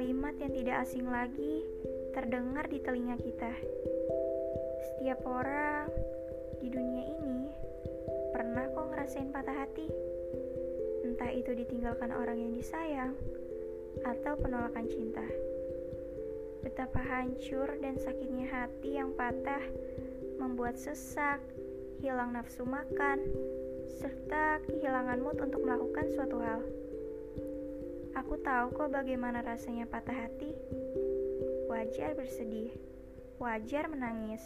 kalimat yang tidak asing lagi terdengar di telinga kita. Setiap orang di dunia ini pernah kok ngerasain patah hati. Entah itu ditinggalkan orang yang disayang atau penolakan cinta. Betapa hancur dan sakitnya hati yang patah membuat sesak, hilang nafsu makan, serta kehilangan mood untuk melakukan suatu hal. Aku tahu kok bagaimana rasanya patah hati. Wajar bersedih, wajar menangis,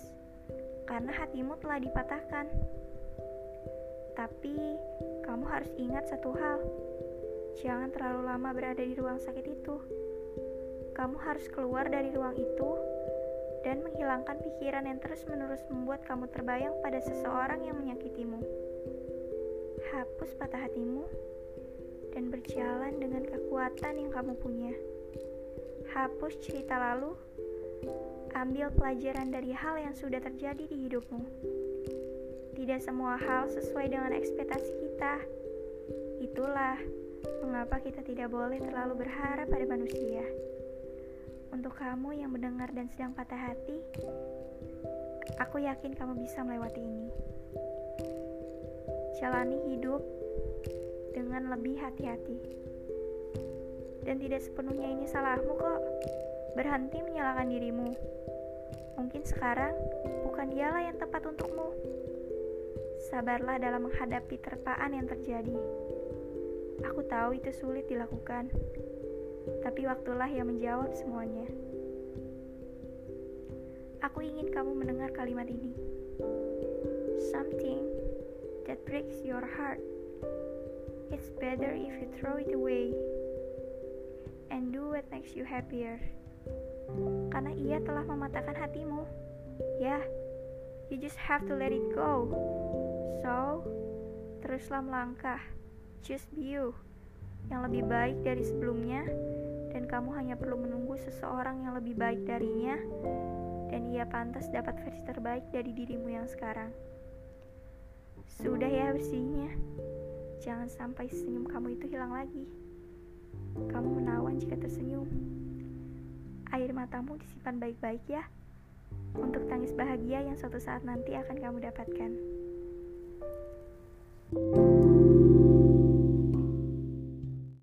karena hatimu telah dipatahkan. Tapi kamu harus ingat satu hal: jangan terlalu lama berada di ruang sakit itu. Kamu harus keluar dari ruang itu dan menghilangkan pikiran yang terus-menerus membuat kamu terbayang pada seseorang yang menyakitimu. Hapus patah hatimu berjalan dengan kekuatan yang kamu punya. Hapus cerita lalu, ambil pelajaran dari hal yang sudah terjadi di hidupmu. Tidak semua hal sesuai dengan ekspektasi kita. Itulah mengapa kita tidak boleh terlalu berharap pada manusia. Untuk kamu yang mendengar dan sedang patah hati, aku yakin kamu bisa melewati ini. Jalani hidup dengan lebih hati-hati. Dan tidak sepenuhnya ini salahmu kok. Berhenti menyalahkan dirimu. Mungkin sekarang bukan dialah yang tepat untukmu. Sabarlah dalam menghadapi terpaan yang terjadi. Aku tahu itu sulit dilakukan, tapi waktulah yang menjawab semuanya. Aku ingin kamu mendengar kalimat ini. Something that breaks your heart It's better if you throw it away and do what makes you happier. Karena ia telah mematahkan hatimu. Ya, you just have to let it go. So, teruslah melangkah. Just be you. Yang lebih baik dari sebelumnya dan kamu hanya perlu menunggu seseorang yang lebih baik darinya dan ia pantas dapat versi terbaik dari dirimu yang sekarang. Sudah ya bersihnya. Jangan sampai senyum kamu itu hilang lagi. Kamu menawan jika tersenyum. Air matamu disimpan baik-baik ya, untuk tangis bahagia yang suatu saat nanti akan kamu dapatkan. thank you